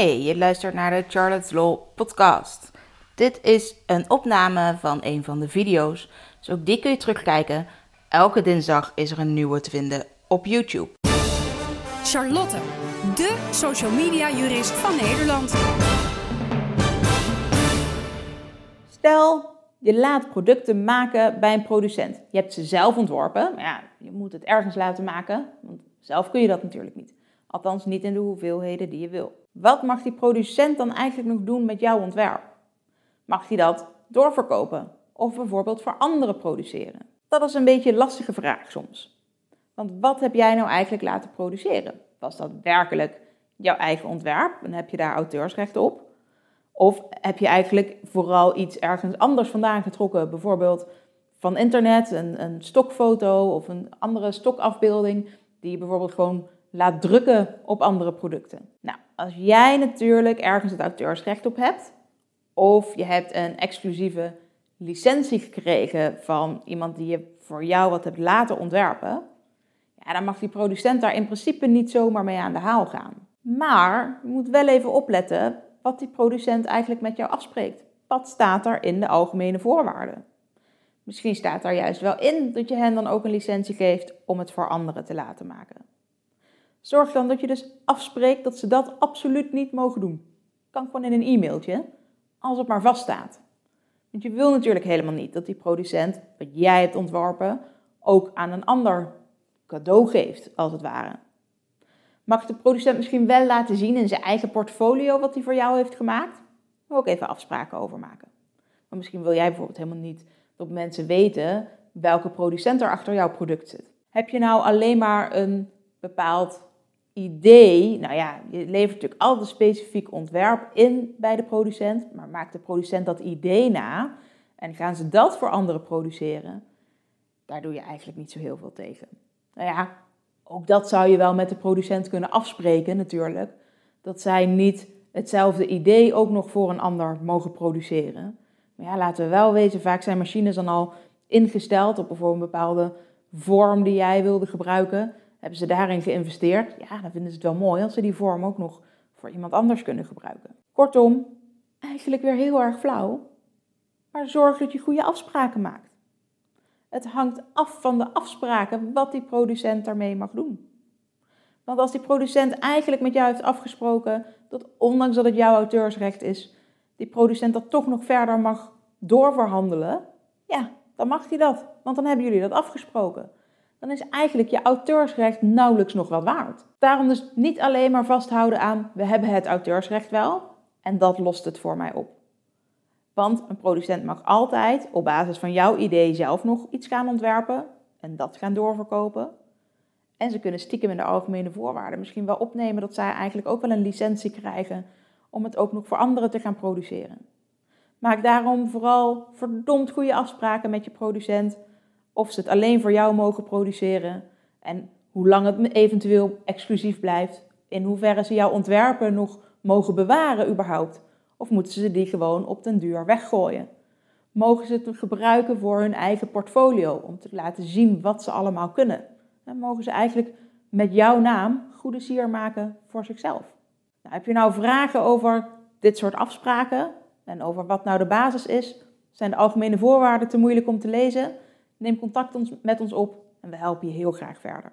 Hey, je luistert naar de Charlotte's Law podcast. Dit is een opname van een van de video's, dus ook die kun je terugkijken. Elke dinsdag is er een nieuwe te vinden op YouTube. Charlotte, de social media jurist van Nederland. Stel, je laat producten maken bij een producent. Je hebt ze zelf ontworpen, maar ja, je moet het ergens laten maken, want zelf kun je dat natuurlijk niet. Althans niet in de hoeveelheden die je wil. Wat mag die producent dan eigenlijk nog doen met jouw ontwerp? Mag hij dat doorverkopen of bijvoorbeeld voor anderen produceren? Dat is een beetje een lastige vraag soms. Want wat heb jij nou eigenlijk laten produceren? Was dat werkelijk jouw eigen ontwerp en heb je daar auteursrecht op? Of heb je eigenlijk vooral iets ergens anders vandaan getrokken, bijvoorbeeld van internet, een, een stokfoto of een andere stokafbeelding, die je bijvoorbeeld gewoon laat drukken op andere producten. Nou, als jij natuurlijk ergens het auteursrecht op hebt, of je hebt een exclusieve licentie gekregen van iemand die je voor jou wat hebt laten ontwerpen, ja, dan mag die producent daar in principe niet zomaar mee aan de haal gaan. Maar je moet wel even opletten wat die producent eigenlijk met jou afspreekt. Wat staat er in de algemene voorwaarden? Misschien staat daar juist wel in dat je hen dan ook een licentie geeft om het voor anderen te laten maken. Zorg dan dat je dus afspreekt dat ze dat absoluut niet mogen doen. Kan gewoon in een e-mailtje, als het maar vaststaat. Want je wil natuurlijk helemaal niet dat die producent, wat jij hebt ontworpen, ook aan een ander cadeau geeft, als het ware. Mag de producent misschien wel laten zien in zijn eigen portfolio wat hij voor jou heeft gemaakt? Maar ook even afspraken over maken. Maar misschien wil jij bijvoorbeeld helemaal niet dat mensen weten welke producent er achter jouw product zit. Heb je nou alleen maar een bepaald idee, nou ja, je levert natuurlijk altijd een specifiek ontwerp in bij de producent, maar maakt de producent dat idee na en gaan ze dat voor anderen produceren, daar doe je eigenlijk niet zo heel veel tegen. Nou ja, ook dat zou je wel met de producent kunnen afspreken natuurlijk, dat zij niet hetzelfde idee ook nog voor een ander mogen produceren. Maar ja, laten we wel weten, vaak zijn machines dan al ingesteld op bijvoorbeeld een bepaalde vorm die jij wilde gebruiken hebben ze daarin geïnvesteerd, ja, dan vinden ze het wel mooi als ze die vorm ook nog voor iemand anders kunnen gebruiken. Kortom, eigenlijk weer heel erg flauw, maar zorg dat je goede afspraken maakt. Het hangt af van de afspraken wat die producent daarmee mag doen. Want als die producent eigenlijk met jou heeft afgesproken dat ondanks dat het jouw auteursrecht is, die producent dat toch nog verder mag doorverhandelen, ja, dan mag hij dat. Want dan hebben jullie dat afgesproken dan is eigenlijk je auteursrecht nauwelijks nog wat waard. Daarom dus niet alleen maar vasthouden aan we hebben het auteursrecht wel en dat lost het voor mij op. Want een producent mag altijd op basis van jouw idee zelf nog iets gaan ontwerpen en dat gaan doorverkopen. En ze kunnen stiekem in de algemene voorwaarden misschien wel opnemen dat zij eigenlijk ook wel een licentie krijgen om het ook nog voor anderen te gaan produceren. Maak daarom vooral verdomd goede afspraken met je producent of ze het alleen voor jou mogen produceren en hoe lang het eventueel exclusief blijft, in hoeverre ze jouw ontwerpen nog mogen bewaren überhaupt, of moeten ze die gewoon op den duur weggooien. Mogen ze het gebruiken voor hun eigen portfolio om te laten zien wat ze allemaal kunnen? En mogen ze eigenlijk met jouw naam goede sier maken voor zichzelf? Nou, heb je nou vragen over dit soort afspraken en over wat nou de basis is? Zijn de algemene voorwaarden te moeilijk om te lezen? Neem contact met ons op en we helpen je heel graag verder.